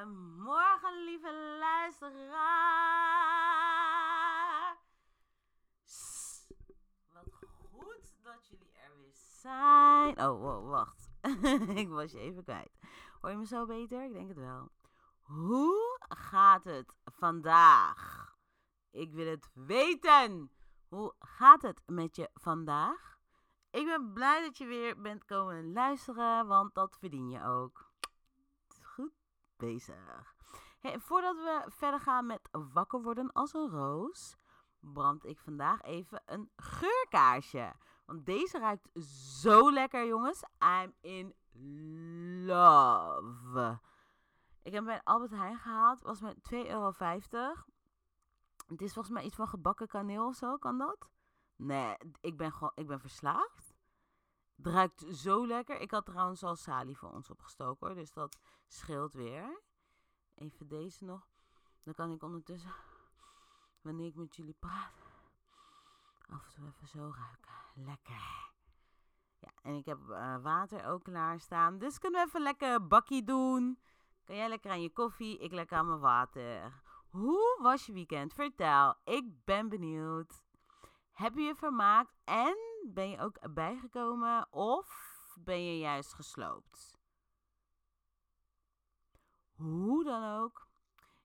goedemorgen, lieve luisteraar. Wat goed dat jullie er weer zijn. Oh, wacht. ik was je even kwijt. Hoor je me zo beter? Ik denk het wel. Hoe gaat het vandaag? Ik wil het weten. Hoe gaat het met je vandaag? Ik ben blij dat je weer bent komen luisteren, want dat verdien je ook. Bezig. Hey, voordat we verder gaan met wakker worden als een roos, brand ik vandaag even een geurkaarsje. Want deze ruikt zo lekker, jongens. I'm in love. Ik heb bij Albert Heijn gehaald. Was met 2,50 euro. Het is volgens mij iets van gebakken kaneel of zo. Kan dat? Nee, ik ben gewoon, ik ben verslaafd. Het ruikt zo lekker. Ik had trouwens al salie voor ons opgestoken hoor. Dus dat scheelt weer. Even deze nog. Dan kan ik ondertussen, wanneer ik met jullie praat, af en toe even zo ruiken. Lekker. Ja, en ik heb eh, water ook klaarstaan. Dus kunnen we even lekker bakkie doen. Kan jij lekker aan je koffie, ik lekker aan mijn water. Hoe was je weekend? Vertel. Ik ben benieuwd. Heb je je vermaakt en ben je ook bijgekomen of ben je juist gesloopt? Hoe dan ook,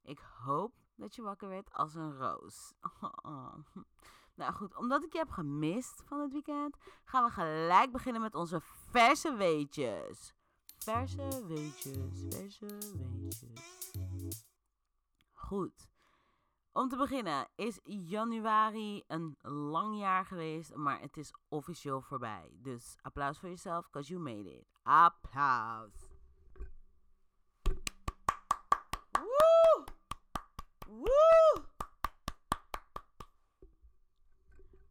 ik hoop dat je wakker werd als een roos. Nou goed, omdat ik je heb gemist van het weekend, gaan we gelijk beginnen met onze verse weetjes. Verse weetjes, verse weetjes. Goed. Om te beginnen is januari een lang jaar geweest, maar het is officieel voorbij. Dus applaus voor jezelf, because you made it. Applaus. Woe! Woe!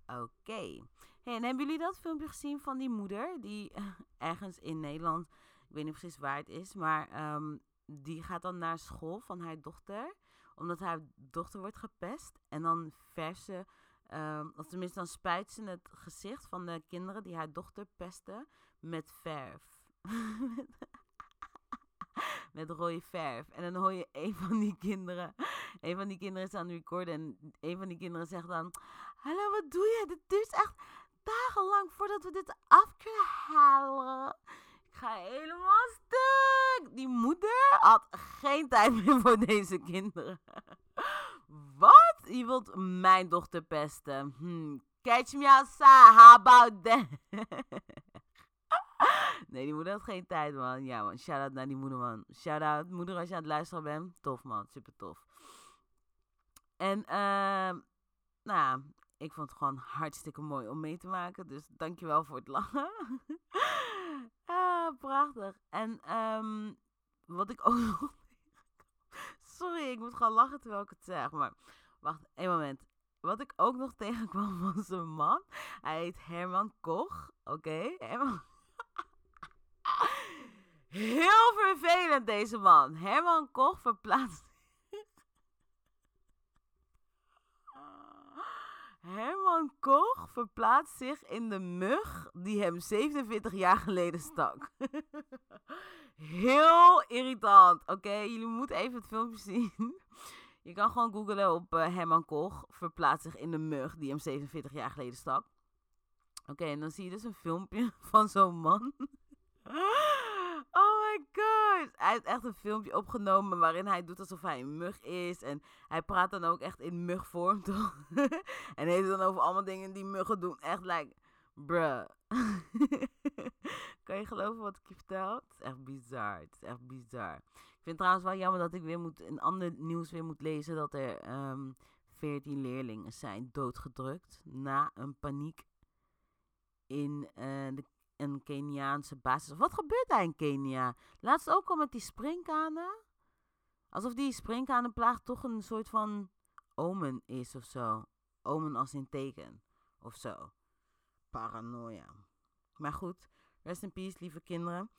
Oké. En hebben jullie dat filmpje gezien van die moeder die ergens in Nederland, ik weet niet precies waar het is, maar ehm, die gaat dan naar school van haar dochter omdat haar dochter wordt gepest. En dan verse, ehm, of tenminste dan spuit ze het gezicht van de kinderen die haar dochter pesten met verf. met rode verf. En dan hoor je een van die kinderen, een van die kinderen is aan het recorden en een van die kinderen zegt dan, hallo wat doe je? Dit duurt echt dagenlang voordat we dit af kunnen halen. Ik ga helemaal stuk. Die moeder had geen tijd meer voor deze kinderen. Wat? Je wilt mijn dochter pesten? Hm. Catch me outside. How about that? nee, die moeder had geen tijd, man. Ja, man. Shout-out naar die moeder, man. Shout-out, moeder, als je aan het luisteren bent. Tof, man. Super tof. En, ehm, nou, ik vond het gewoon hartstikke mooi om mee te maken. Dus dankjewel voor het lachen. ah, prachtig. En ehm, wat ik ook nog... Sorry, ik moet gewoon lachen terwijl ik het zeg. Maar wacht, één moment. Wat ik ook nog tegenkwam was een man. Hij heet Herman Koch. Oké, Herman... Heel vervelend deze man. Herman Koch verplaatst Herman Koch verplaatst zich in de mug die hem 47 jaar geleden stak. Heel irritant. Oké, jullie moeten even het filmpje zien. Je kan gewoon googlen op uh, Herman Koch verplaatst zich in de mug die hem 47 jaar geleden stak. Oké, en dan zie je dus een filmpje van zo'n man. My. Hij heeft echt een filmpje opgenomen waarin hij doet alsof hij een mug is. En hij praat dan ook echt in mugvorm, toch? en heeft dan over allemaal dingen die muggen doen. Echt like, bruh. kan je geloven wat ik je vertel? Het is echt bizar. Het is echt bizar. Ik vind trouwens wel jammer dat ik weer moet, in ander nieuws weer moet lezen dat er ehm 14 leerlingen zijn doodgedrukt na een paniek in uh, de een Keniaanse basis. Wat gebeurt daar in Kenia? Laatst ook al met die springkanen. Alsof die springkanenplaag toch een soort van omen is of zo. Omen als in teken of zo. Paranoia. Maar goed, rest in peace, lieve kinderen.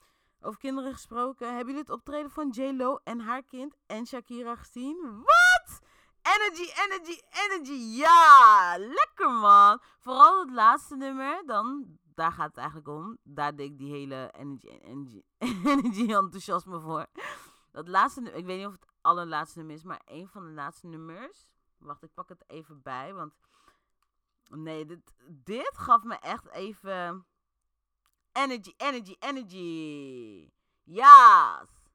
Over kinderen gesproken, hebben jullie het optreden van J-Lo en haar kind en Shakira gezien? Wat? Energy, energy, energy. Ja, lekker man. Vooral het laatste nummer, dan, daar gaat het eigenlijk om. Daar deed ik die hele energy, energy, energy enthousiasme voor. Dat laatste ik weet niet of het allerlaatste nummer is, maar een van de laatste nummers. Wacht, ik pak het even bij, want... Nee, dit, dit gaf me echt even... Energy, energy, energy. Yes.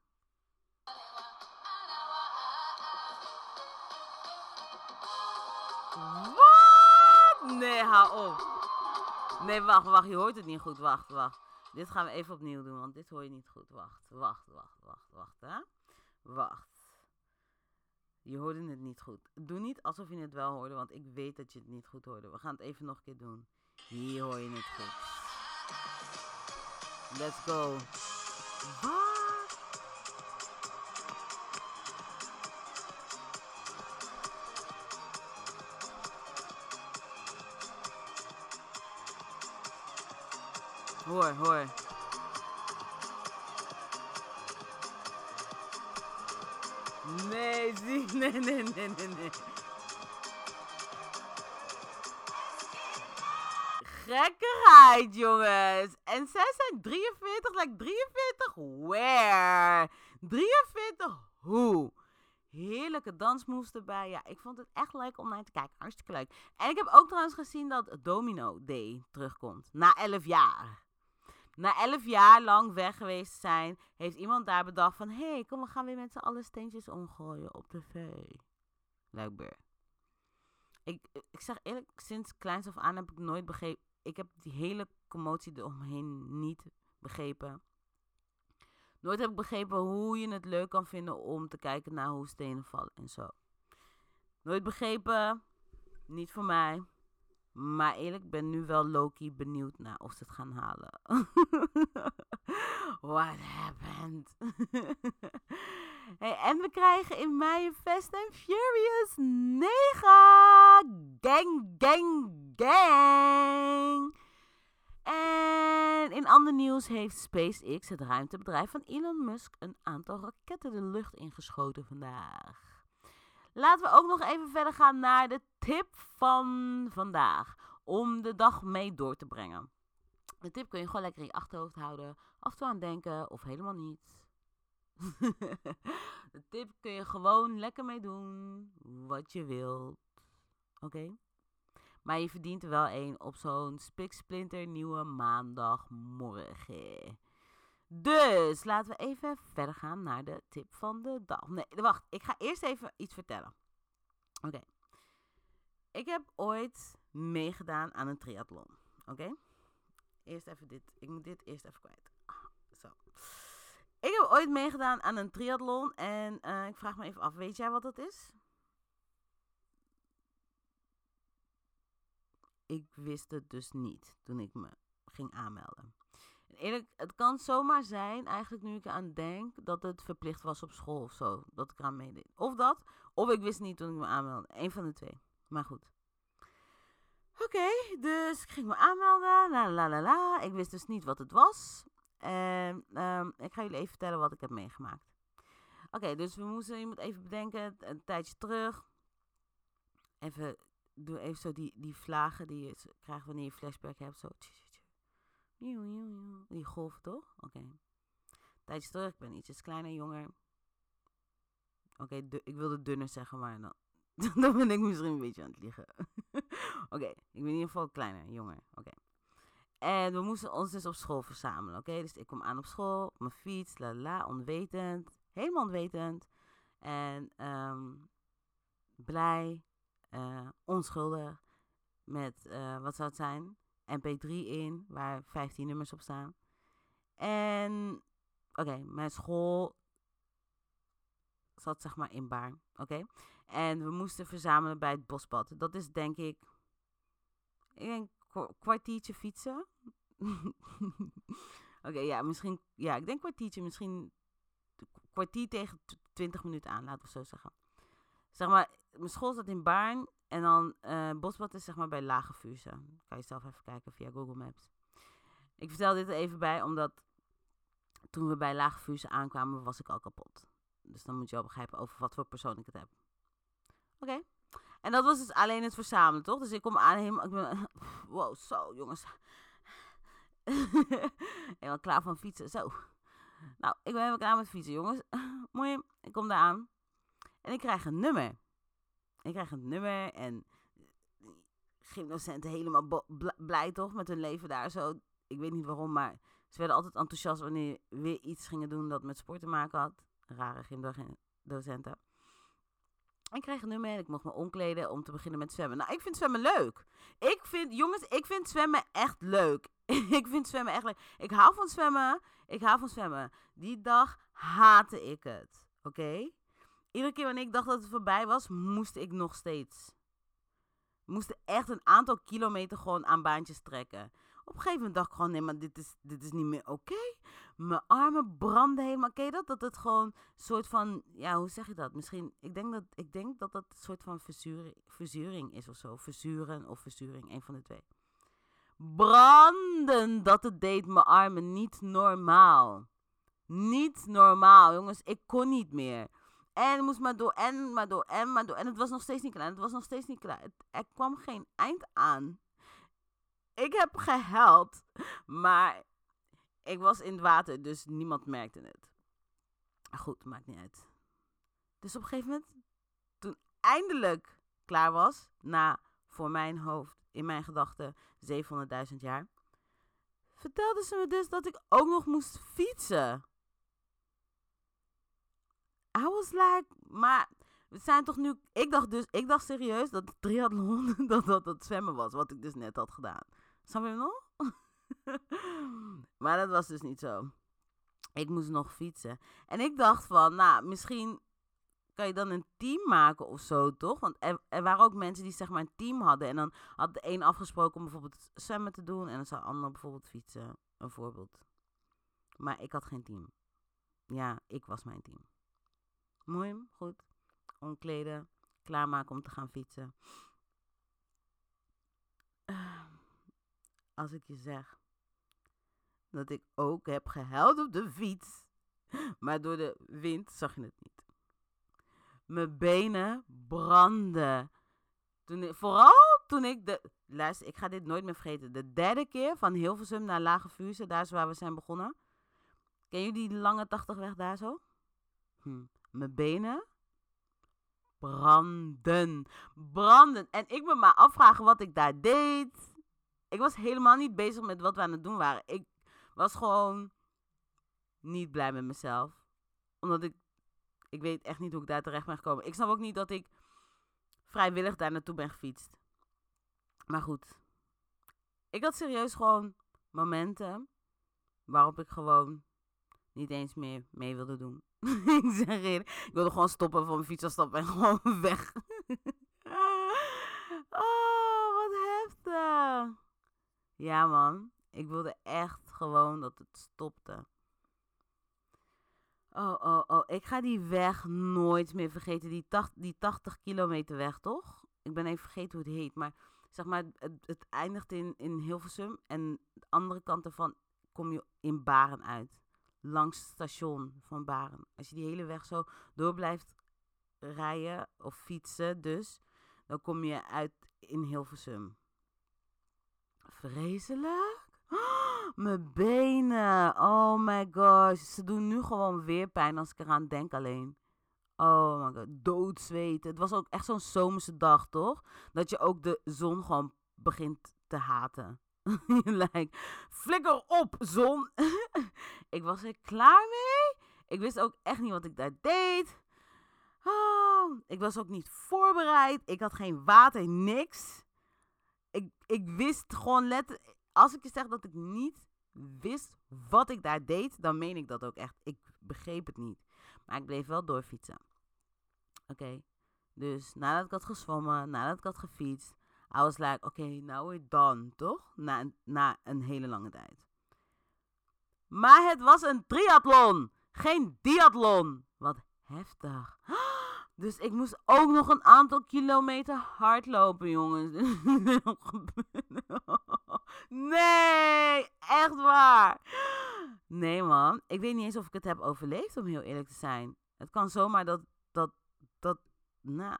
Wat? Nee, hou op. Nee, wacht, wacht. Je hoort het niet goed. Wacht, wacht. Dit gaan we even opnieuw doen, want dit hoor je niet goed. Wacht, wacht, wacht, wacht, wacht, hè. Wacht. Je hoorde het niet goed. Doe niet alsof je het wel hoorde, want ik weet dat je het niet goed hoorde. We gaan het even nog een keer doen. Hier hoor je het goed. Let's go. Hoor, hoor. Nee, zie. Nee, nee, nee, nee, nee. Jongens. En zij zijn 43, like 43 where? 43 hoe? Heerlijke dansmoves erbij. Ja, ik vond het echt leuk om naar te kijken. Hartstikke leuk. En ik heb ook trouwens gezien dat Domino Day terugkomt. Na 11 jaar. Na 11 jaar lang weg geweest zijn, heeft iemand daar bedacht van... Hé, hey, kom, we gaan weer met z'n allen steentjes omgooien op tv. Blijkbaar. Ik, ik zeg eerlijk, sinds kleins af aan heb ik nooit begrepen... Ik heb die hele commotie eromheen niet begrepen. Nooit heb ik begrepen hoe je het leuk kan vinden om te kijken naar hoe stenen vallen en zo. Nooit begrepen. Niet voor mij. Maar eerlijk, ik ben nu wel Loki benieuwd naar of ze het gaan halen. What happened? en we krijgen in mei Fast and Furious 9. Gang, gang, gang. En in ander nieuws heeft SpaceX, het ruimtebedrijf van Elon Musk, een aantal raketten de lucht ingeschoten vandaag. Laten we ook nog even verder gaan naar de tip van vandaag. Om de dag mee door te brengen. De tip kun je gewoon lekker in je achterhoofd houden. Af en toe aan denken of helemaal niet. de tip kun je gewoon lekker mee doen. Wat je wilt. Oké? Maar je verdient er wel één op zo'n spiksplinter nieuwe maandagmorgen. Dus laten we even verder gaan naar de tip van de dag. Nee, wacht. Ik ga eerst even iets vertellen. Oké. Ik heb ooit meegedaan aan een triathlon. Oké? Eerst even dit. Ik moet dit eerst even kwijt. Zo. Ik heb ooit meegedaan aan een triathlon. En uh, ik vraag me even af. Weet jij wat dat is? Ik wist het dus niet toen ik me ging aanmelden. Eerlijk, het kan zomaar zijn, eigenlijk nu ik aan denk, dat het verplicht was op school of zo. Dat ik eraan meedeed. Of dat, of ik wist niet toen ik me aanmeldde. Eén van de twee. Maar goed. Oké, dus ik ging me aanmelden. La la la la. Ik wist dus niet wat het was. En um, ik ga jullie even vertellen wat ik heb meegemaakt. Oké, dus we moesten, je moet even bedenken, een tijdje terug. Even, doe even zo die, die vlagen die je krijgt wanneer je flashback hebt. Zo. Die golf toch? Oké. Okay. Terug, ik ben ietsjes kleiner, jonger. Oké, ik wilde dunner zeggen, maar dan, dan ben ik misschien een beetje aan het liegen. Oké, ik ben in ieder geval kleiner, jonger. Oké. En we moesten ons dus op school verzamelen, oké? Dus ik kom aan op school, mijn fiets, la la, onwetend. Helemaal onwetend. En um, blij, uh, onschuldig. Met, uh, wat zou het zijn? MP3 in, waar 15 nummers op staan. En, oké, mijn school zat zeg maar in Baarn, oké. En we moesten verzamelen bij het bospad. Dat is denk ik, ik denk kwartiertje fietsen. Oké, ja, misschien... Ja, ik denk kwartiertje. Misschien kwartier tegen tw- 20 minuten aan, laten we zo zeggen. Zeg maar, mijn school staat in Baarn. En dan eh Bosbad is zeg maar bij Lage Vuurse. Kan je zelf even kijken via Google Maps. Ik vertel dit er even bij, omdat toen we bij Lage Vuurse aankwamen, was ik al kapot. Dus dan moet je al begrijpen over wat voor persoon ik het heb. Oké. En dat was dus alleen het verzamelen, toch? Dus ik kom aan helemaal... Ik ben, wow, zo jongens. helemaal klaar van fietsen, zo. Nou, ik ben helemaal klaar met fietsen, jongens. Mooi, ik kom daar aan. En ik krijg een nummer. Ik krijg een nummer en gymdocenten helemaal blij toch met hun leven daar zo. Ik weet niet waarom, maar ze werden altijd enthousiast wanneer we weer iets gingen doen dat met sport te maken had. Rare gymdocenten. Ik kreeg een nummer en ik mocht me omkleden om te beginnen met zwemmen. Nou, ik vind zwemmen leuk. Ik vind, jongens, ik vind zwemmen echt leuk. ik vind zwemmen echt leuk. Ik hou van zwemmen. Ik hou van zwemmen. Die dag haatte ik het. Oké? Iedere keer wanneer ik dacht dat het voorbij was, moest ik nog steeds. Moest echt een aantal kilometer gewoon aan baantjes trekken. Op een gegeven moment dacht ik gewoon, nee, maar dit is, dit is niet meer oké. Mijn armen branden helemaal. Ken je dat? Dat het gewoon een soort van, ja, hoe zeg je dat? Misschien, ik denk dat ik denk dat dat een soort van verzuring, verzuring is of zo. Verzuren of verzuring, een van de twee. Branden dat het deed mijn armen niet normaal. Niet normaal, jongens. Ik kon niet meer. En moest maar door, en maar door, en maar door. En het was nog steeds niet klaar. Het was nog steeds niet klaar. Er kwam geen eind aan. Ik heb gehuild, maar ik was in het water, dus niemand merkte het. Goed, maakt niet uit. Dus op een gegeven moment, toen eindelijk klaar was, na voor mijn hoofd, in mijn gedachten, 700.000 jaar, vertelde ze me dus dat ik ook nog moest fietsen. I was like, maar we zijn toch nu... Ik dacht dus, ik dacht serieus dat triathlon, dat dat het zwemmen was, wat ik dus net had gedaan. Snap je nog? maar dat was dus niet zo. Ik moest nog fietsen. En ik dacht van, nou, misschien kan je dan een team maken of zo, toch? Want er, er waren ook mensen die zeg maar een team hadden. En dan had de een afgesproken om bijvoorbeeld zwemmen te doen. En dan zou de ander bijvoorbeeld fietsen. Een voorbeeld. Maar ik had geen team. Ja, ik was mijn team. Mooi, goed. Omkleden. Klaarmaken om te gaan fietsen. Als ik je zeg dat ik ook heb gehuild op de fiets. Maar door de wind zag je het niet. Mijn benen brandden. Toen vooral toen ik de... Luister, ik ga dit nooit meer vergeten. De derde keer van Hilversum naar Lage Vuurse, daar is waar we zijn begonnen. Ken je die lange 80weg daar zo? Hm. Mijn benen branden. Branden. En ik me maar afvragen wat ik daar deed. Ik was helemaal niet bezig met wat we aan het doen waren. Ik was gewoon niet blij met mezelf. Omdat ik... Ik weet echt niet hoe ik daar terecht ben gekomen. Ik snap ook niet dat ik vrijwillig daar naartoe ben gefietst. Maar goed. Ik had serieus gewoon momenten waarop ik gewoon niet eens meer mee wilde doen. ik zeg ik wilde gewoon stoppen van mijn fiets afstappen en gewoon weg. oh, wat heftig. Ja man, ik wilde echt gewoon dat het stopte. Oh, oh, oh. Ik ga die weg nooit meer vergeten. Die, tacht, die 80 kilometer weg, toch? Ik ben even vergeten hoe het heet. Maar zeg maar, het, het eindigt in, in Hilversum. En de andere kant ervan kom je in Baren uit. Langs het station van Baren. Als je die hele weg zo door blijft rijden of fietsen dus, dan kom je uit in Hilversum. Vreselijk. Mijn benen. Oh my gosh. Ze doen nu gewoon weer pijn als ik eraan denk alleen. Oh my god. Doodzweten. Het was ook echt zo'n zomerse dag, toch? Dat je ook de zon gewoon begint te haten. like, flikker op, zon. ik was er klaar mee. Ik wist ook echt niet wat ik daar deed. Oh, ik was ook niet voorbereid. Ik had geen water, niks. Ik, ik wist gewoon letterlijk... Als ik je zeg dat ik niet wist wat ik daar deed, dan meen ik dat ook echt. Ik begreep het niet. Maar ik bleef wel doorfietsen. Oké. Dus nadat ik had gezwommen, nadat ik had gefietst, I was like, oké, now we're done, toch? Na, na een hele lange tijd. Maar het was een triathlon, geen diathlon. Wat heftig. Dus ik moest ook nog een aantal kilometer hardlopen, jongens. Nee, echt waar. Nee, man. Ik weet niet eens of ik het heb overleefd, om heel eerlijk te zijn. Het kan zomaar dat, dat, dat, nou,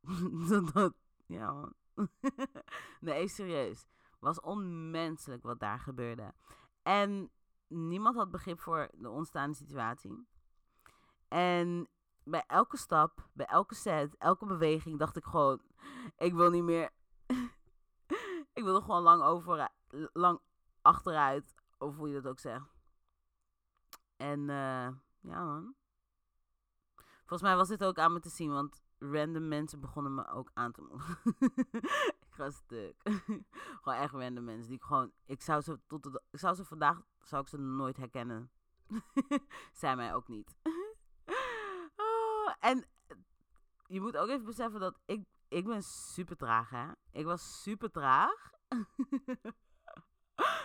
dat, dat, ja, man. nee, serieus. Was onmenselijk wat daar gebeurde. En niemand had begrip voor de ontstaande situatie. En bij elke stap, bij elke set, elke beweging dacht ik gewoon, ik wil niet meer. ik wil er gewoon lang over, lang achteruit, of hoe je dat ook zegt. En eh, ja man. Volgens mij was dit ook aan me te zien, want random mensen begonnen me ook aan te moedigen. ik ga stuk. gewoon echt random mensen die ik gewoon, ik zou ze tot de, ik zou ze vandaag, zou ik ze nooit herkennen. Zij mij ook niet. Oh, en je moet ook even beseffen dat ik, ik ben super traag, hè. Ik was super traag.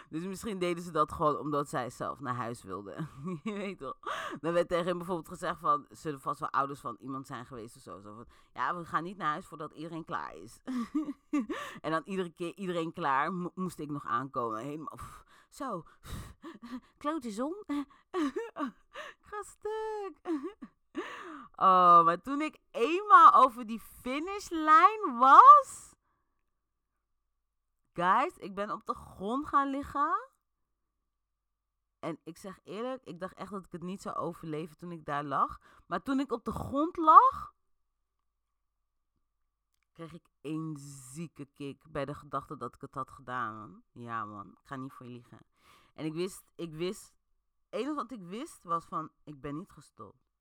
Dus misschien deden ze dat gewoon omdat zij zelf naar huis wilden. je weet toch. Dan werd tegen hem bijvoorbeeld gezegd van... Zullen vast wel ouders van iemand zijn geweest of zo. zo ja, we gaan niet naar huis voordat iedereen klaar is. en dan iedere keer iedereen klaar mo- moest ik nog aankomen. Helemaal... pff, zo. Klote zon. ik ga stuk. Oh, maar toen ik eenmaal over die finishlijn was. Guys, ik ben op de grond gaan liggen. En ik zeg eerlijk, ik dacht echt dat ik het niet zou overleven toen ik daar lag. Maar toen ik op de grond lag, kreeg ik een zieke kick bij de gedachte dat ik het had gedaan. Ja man, ik ga niet voor je liegen. En ik wist, ik wist, het enige wat ik wist was van, ik ben niet gestopt.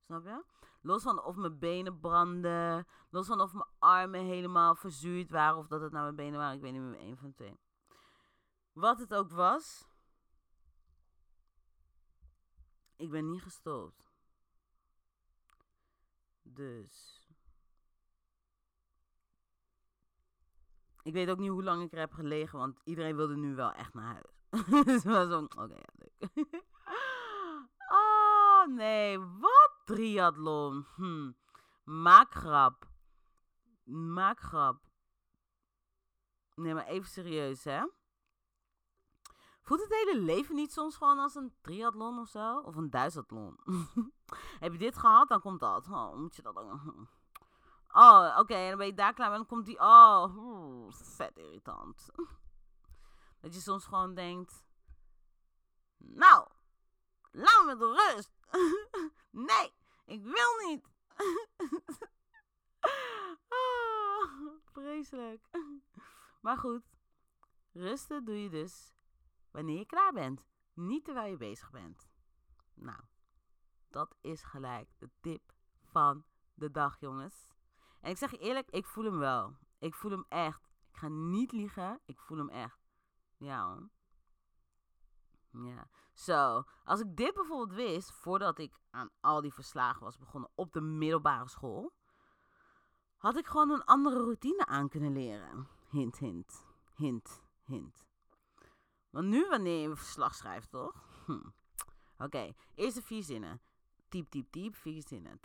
Snap je? Los van of mijn benen brandden. Los van of mijn armen helemaal verzuurd waren. Of dat het nou mijn benen waren. Ik weet niet meer, één van twee. Wat het ook was. Ik ben niet gestopt. Dus. Ik weet ook niet hoe lang ik er heb gelegen. Want iedereen wilde nu wel echt naar huis. dus was zo. Oké, ja, leuk. oh, nee. Wat? Triathlon. Hm. Maak grap. Nee, maar even serieus, hè? Voelt het hele leven niet soms gewoon als een triathlon of zo? Of een duizendlon? Heb je dit gehad, dan komt dat. Oh, moet je dat. Oh, oké, en dan ben je daar klaar dan komt die... Oh, oeh, vet irritant. Dat je soms gewoon denkt... Nou, laat me met rust. nee, ik wil niet. Ah, vreselijk. Maar goed, rusten doe je dus wanneer je klaar bent. Niet terwijl je bezig bent. Nou, dat is gelijk de tip van de dag, jongens. En ik zeg je eerlijk, ik voel hem wel. Ik voel hem echt. Ik ga niet liegen, ik voel hem echt. Ja hoor. Ja. Zo, als ik dit bijvoorbeeld wist, voordat ik aan al die verslagen was begonnen op de middelbare school, had ik gewoon een andere routine aan kunnen leren. Hint, hint, hint, hint. Want nu wanneer je een verslag schrijft, toch? Hm. Oké, eerste vier zinnen. Typ, typ, typ, vier zinnen.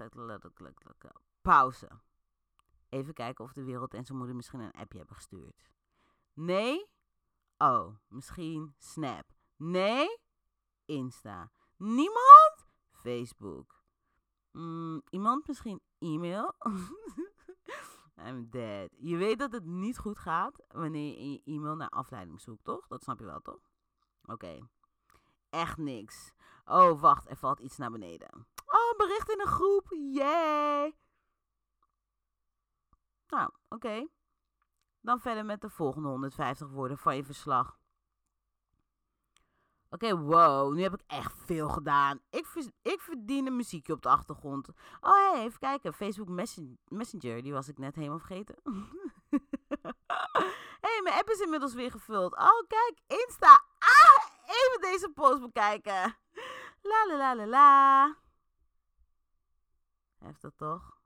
Pauze. Even kijken of de wereld en zijn moeder misschien een appje hebben gestuurd. Nee? Oh, misschien Snap. Nee? Insta. Niemand? Facebook. Mm, iemand misschien e-mail? I'm dead. Je weet dat het niet goed gaat wanneer je in je e-mail naar afleiding zoekt, toch? Dat snap je wel, toch? Oké. Echt niks. Oh, wacht, er valt iets naar beneden. Oh, een bericht in een groep. Yay! Nou, oké. Dan verder met de volgende 150 woorden van je verslag. Oké, wow, nu heb ik echt veel gedaan. Ik, vers- ik verdien een muziekje op de achtergrond. Oh, hey, even kijken. Facebook Messen- Messenger, die was ik net helemaal vergeten. hey, mijn app is inmiddels weer gevuld. Oh, kijk, Insta. Ah, even deze post bekijken. La la la la la. Heftig toch?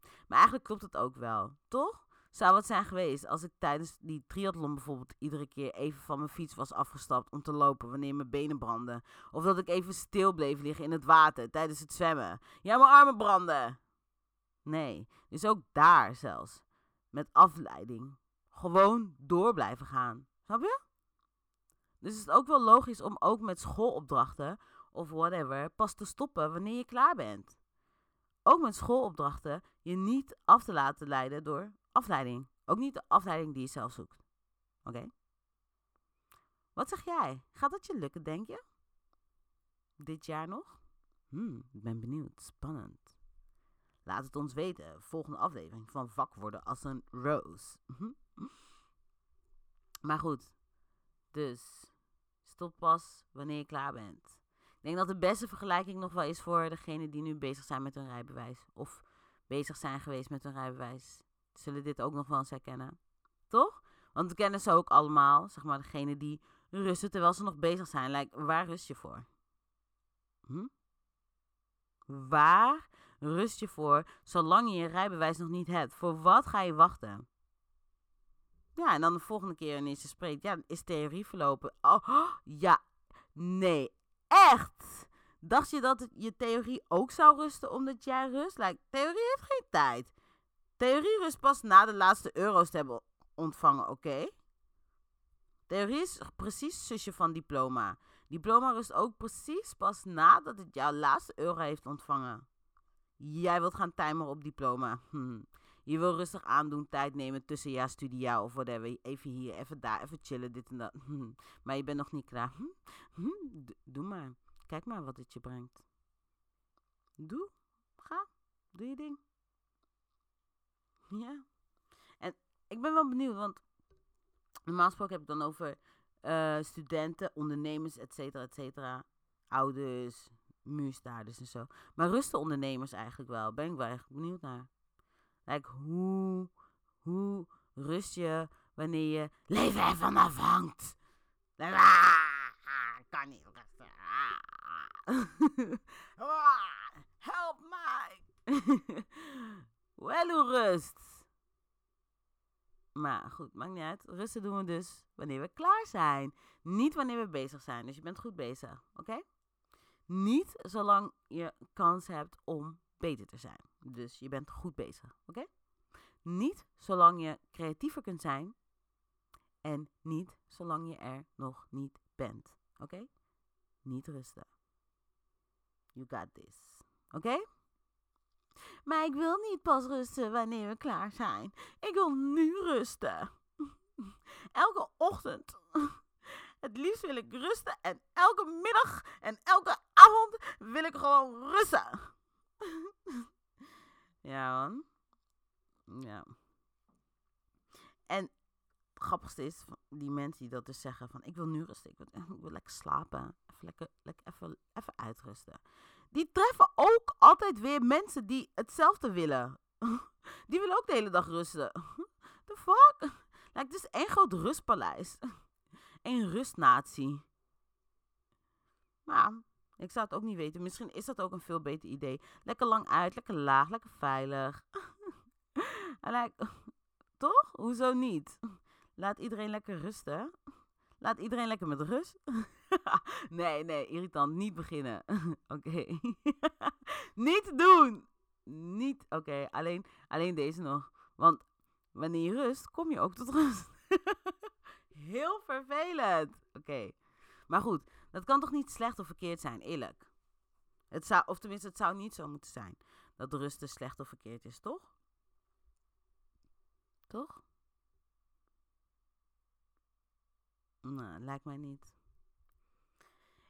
Maar eigenlijk klopt het ook wel, toch? Zou het zijn geweest als ik tijdens die triathlon bijvoorbeeld iedere keer even van mijn fiets was afgestapt om te lopen wanneer mijn benen brandden. Of dat ik even stil bleef liggen in het water tijdens het zwemmen. Ja, mijn armen branden. Nee, dus ook daar zelfs. Met afleiding. Gewoon door blijven gaan. Snap je? Dus is het ook wel logisch om ook met schoolopdrachten of whatever pas te stoppen wanneer je klaar bent. Ook met schoolopdrachten je niet af te laten leiden door afleiding. Ook niet de afleiding die je zelf zoekt. Oké? Wat zeg jij? Gaat dat je lukken, denk je? Dit jaar nog? Hmm, ik ben benieuwd. Spannend. Laat het ons weten. Volgende aflevering van Vak worden als een Rose. maar goed. Dus stop pas wanneer je klaar bent. Ik denk dat de beste vergelijking nog wel is voor degenen die nu bezig zijn met hun rijbewijs. Of bezig zijn geweest met hun rijbewijs. Zullen dit ook nog wel eens herkennen. Toch? Want we kennen ze ook allemaal. Zeg maar degene die rusten terwijl ze nog bezig zijn. Like, waar rust je voor? Hm? Waar rust je voor zolang je je rijbewijs nog niet hebt? Voor wat ga je wachten? Ja, en dan de volgende keer wanneer je spreekt, ja, is theorie verlopen. Oh, ja, nee, echt. Dacht je dat je theorie ook zou rusten omdat jij rust? Like, theorie heeft geen tijd. Theorie rust pas na de laatste euro's te hebben ontvangen, oké? Theorie is precies zusje van diploma. Diploma rust ook precies pas nadat het jouw laatste euro heeft ontvangen. Jij wilt gaan timeren op diploma. Hm. Je wil rustig aandoen, tijd nemen tussen ja, studia of whatever. Even hier, even daar, even chillen, dit en dat. Hm. Maar je bent nog niet klaar. Hm. Doe maar. Kijk maar wat het je brengt. Doe. Ga. Doe je ding. Ja. En ik ben wel benieuwd, want normaal gesproken heb ik dan over uh, studenten, ondernemers, et cetera, et cetera. Ouders, muurstaarders en zo. Maar rusten ondernemers eigenlijk wel. Ben ik wel echt benieuwd naar. Like, hoe, hoe rust je wanneer je leven ervan afhangt? Kan niet help mij. Wel rust. Maar goed, maakt niet uit. Rusten doen we dus wanneer we klaar zijn. Niet wanneer we bezig zijn. Dus je bent goed bezig, oké? Niet zolang je kans hebt om beter te zijn. Dus je bent goed bezig, oké? Niet zolang je creatiever kunt zijn. En niet zolang je er nog niet bent, oké? Niet rusten. You got this, oké? Maar ik wil niet pas rusten wanneer we klaar zijn. Ik wil nu rusten. Elke ochtend. Het liefst wil ik rusten en elke middag en elke avond wil ik gewoon rusten. ja, man. Ja. En grappigste is, die mensen die dat dus zeggen van... Ik wil nu rusten, ik wil, ik wil lekker slapen. Even lekker, lekker even, even uitrusten die treffen ook altijd weer mensen die hetzelfde willen. Die willen ook de hele dag rusten. The fuck? Like, het is één groot rustpaleis. Eén rustnatie. Maar ik zou het ook niet weten. Misschien is dat ook een veel beter idee. Lekker lang uit, lekker laag, lekker veilig. toch? Hoezo niet? Laat iedereen lekker rusten. Laat iedereen lekker met rust. nee, nee, irritant. Niet beginnen. Oké. niet doen. Niet. Oké, alleen, alleen deze nog. Want wanneer je rust, kom je ook tot rust. Heel vervelend. Oké. Maar goed, dat kan toch niet slecht of verkeerd zijn, eerlijk. Het zou, of tenminste, het zou niet zo moeten zijn dat rusten slecht of verkeerd is, toch? Toch? Nou, lijkt mij niet.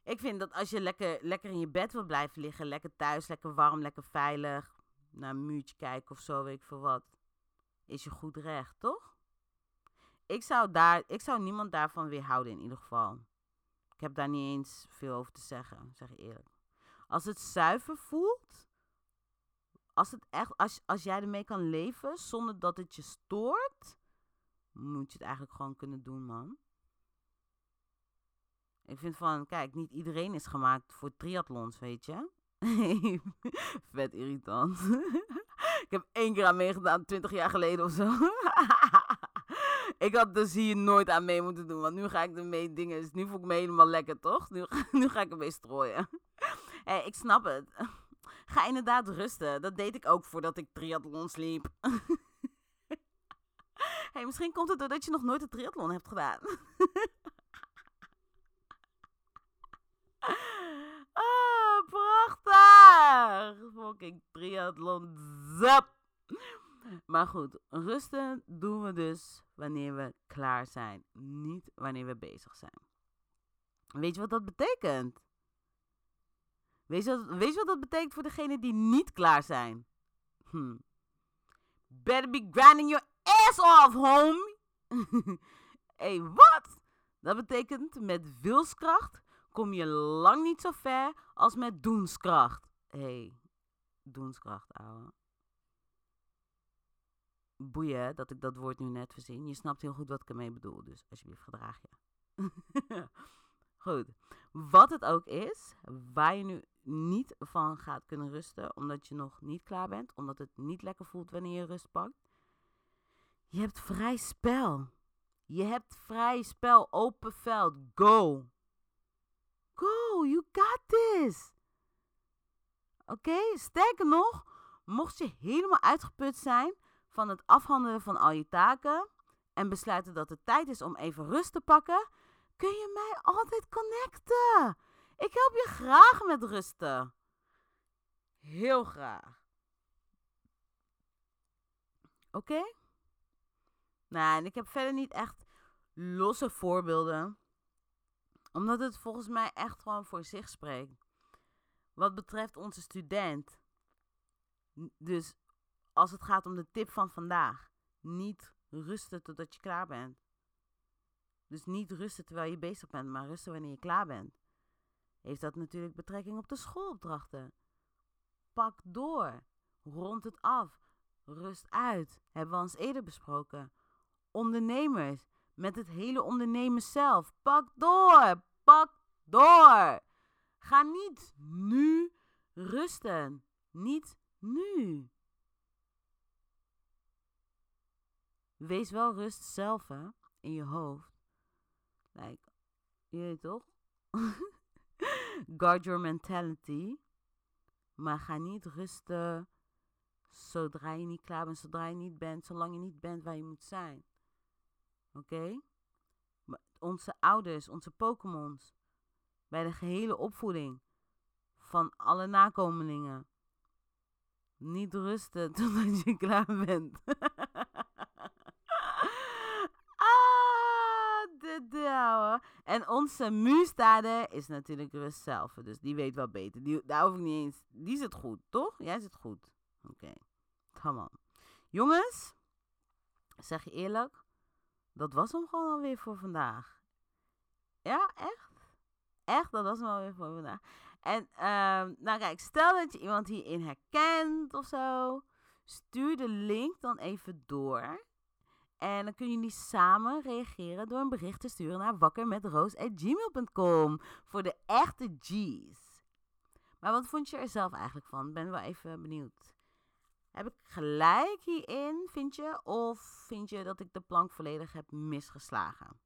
Ik vind dat als je lekker, lekker in je bed wil blijven liggen, lekker thuis, lekker warm, lekker veilig, naar een muurtje kijken of zo, weet ik veel wat, is je goed recht, toch? Ik zou, daar, ik zou niemand daarvan weerhouden in ieder geval. Ik heb daar niet eens veel over te zeggen, zeg je eerlijk. Als het zuiver voelt, als, het echt, als, als jij ermee kan leven zonder dat het je stoort, moet je het eigenlijk gewoon kunnen doen, man. Ik vind van, kijk, niet iedereen is gemaakt voor triathlons, weet je. Vet irritant. ik heb één keer aan meegedaan, 20 jaar geleden of zo. ik had dus hier nooit aan mee moeten doen, want nu ga ik ermee dingen. Dus nu voel ik me helemaal lekker, toch? Nu, nu ga ik ermee strooien. hey, ik snap het. Ga inderdaad rusten. Dat deed ik ook voordat ik triathlon sliep. hey, misschien komt het doordat je nog nooit een triathlon hebt gedaan. ah, prachtig! Fucking triathlon. Zap! Maar goed, rusten doen we dus wanneer we klaar zijn. Niet wanneer we bezig zijn. Weet je wat dat betekent? Weet je wat, weet je wat dat betekent voor degenen die niet klaar zijn? Hm. Better be grinding your ass off, homie. hey, wat? Dat betekent met wilskracht kom je lang niet zo ver als met doenskracht. hey, doenskracht, ouwe. Boeien dat ik dat woord nu net verzin. Je snapt heel goed wat ik ermee bedoel, dus alsjeblieft gedraag je. goed. Wat het ook is, waar je nu niet van gaat kunnen rusten, omdat je nog niet klaar bent, omdat het niet lekker voelt wanneer je rust pakt. Je hebt vrij spel. Je hebt vrij spel, open veld. Go. You got this. Oké, sterker nog, mocht je helemaal uitgeput zijn van het afhandelen van al je taken en besluiten dat het tijd is om even rust te pakken, kun je mij altijd connecten. Ik help je graag met rusten. Heel graag. Oké? Nou, en ik heb verder niet echt losse voorbeelden. Omdat het volgens mij echt gewoon voor zich spreekt. Wat betreft onze student. Dus als het gaat om de tip van vandaag. Niet rusten totdat je klaar bent. Dus niet rusten terwijl je bezig bent, maar rusten wanneer je klaar bent. Heeft dat natuurlijk betrekking op de schoolopdrachten. Pak door. Rond het af. Rust uit. Hebben we ons eerder besproken. Ondernemers. Met het hele ondernemen zelf. Pak door. Pak door. Ga niet nu rusten. Niet nu. Wees wel rust zelf. In je hoofd. Like, je weet toch? Guard your mentality. Maar ga niet rusten zodra je niet klaar bent, zodra je niet bent, zolang je niet bent waar je moet zijn. Oké? Onze ouders, onze Pokémons, bij de gehele opvoeding van alle nakomelingen. Niet rusten totdat je klaar bent. En onze muurstaarder is natuurlijk rust zelf. Dus die weet wel beter. Die, daar hoef ik niet eens. Die zit goed, toch? Jij zit goed. Oké. Okay. Come on. Jongens, zeg je eerlijk. Dat was hem gewoon alweer voor vandaag. Ja, echt? Echt, dat was hem alweer voor vandaag. En, um, nou kijk, stel dat je iemand hierin herkent of zo. Stuur de link dan even door. En dan kunnen jullie samen reageren door een bericht te sturen naar wakkermetroos.gmail.com voor de echte G's. Maar wat vond je er zelf eigenlijk van? Ben wel even benieuwd. Heb ik gelijk hierin, vind je? Of vind je dat ik de plank volledig heb misgeslagen?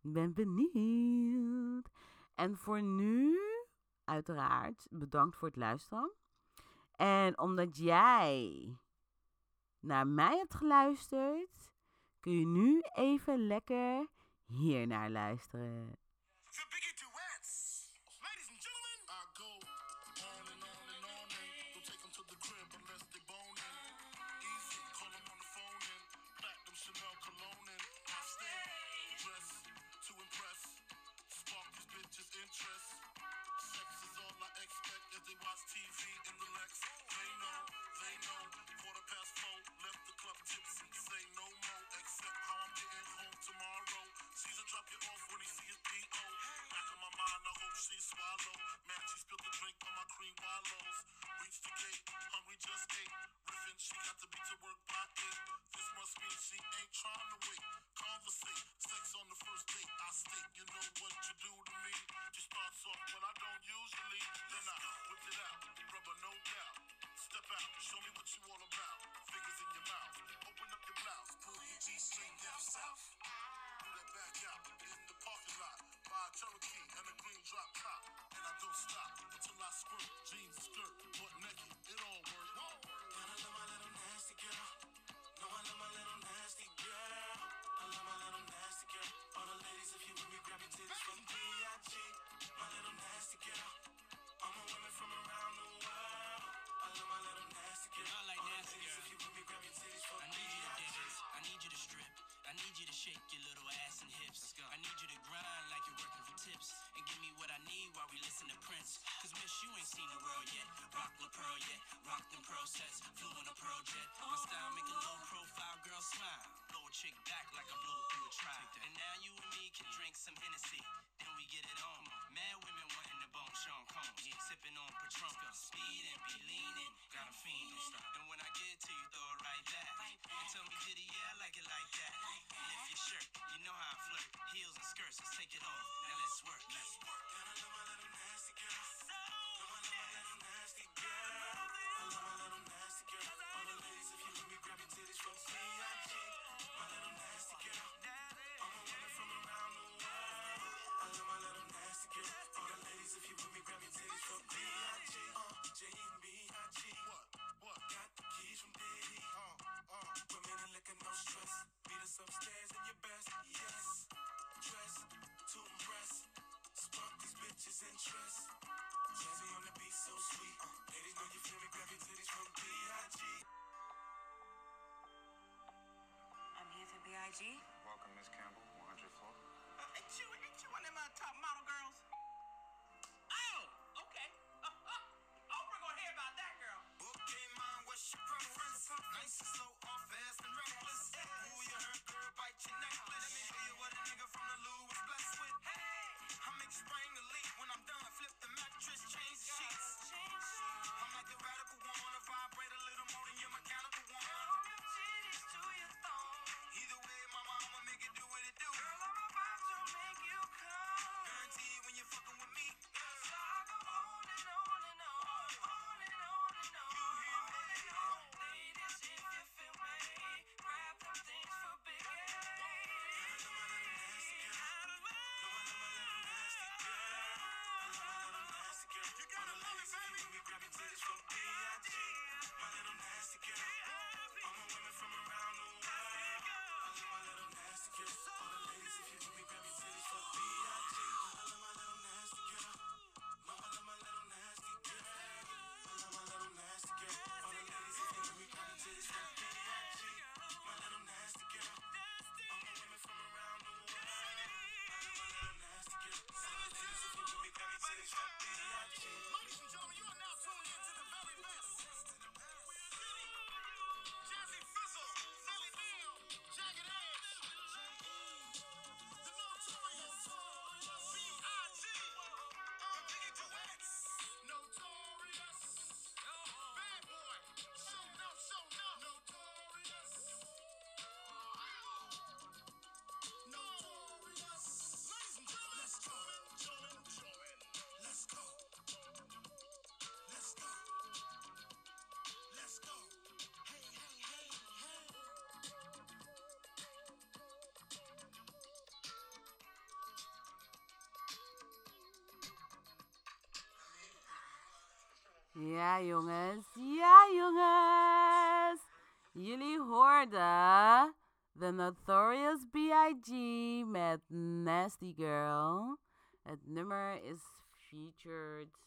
Ik ben benieuwd. En voor nu, uiteraard, bedankt voor het luisteren. En omdat jij naar mij hebt geluisterd, kun je nu even lekker hier naar luisteren. sheet Ja, jongens. Ja, jongens. Jullie hoorden The Notorious B.I.G. met Nasty Girl. Het nummer is featured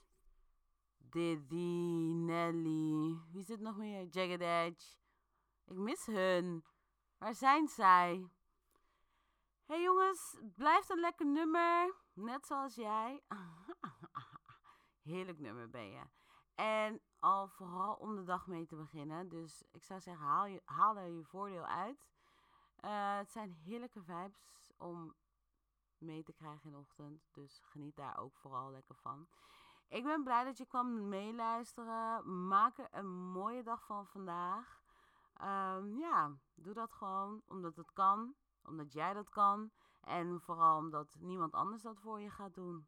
Diddy, Nelly. Wie zit nog meer? Jagged Edge. Ik mis hun. Waar zijn zij? Hey jongens, blijft een lekker nummer. Net zoals jij. Heerlijk nummer ben je. En al vooral om de dag mee te beginnen. Dus ik zou zeggen, haal, je, haal er je voordeel uit. Eh, het zijn heerlijke vibes om mee te krijgen in de ochtend. Dus geniet daar ook vooral lekker van. Ik ben blij dat je kwam meeluisteren. Maak er een mooie dag van vandaag. Ehm, ja, doe dat gewoon omdat het kan. Omdat jij dat kan. En vooral omdat niemand anders dat voor je gaat doen.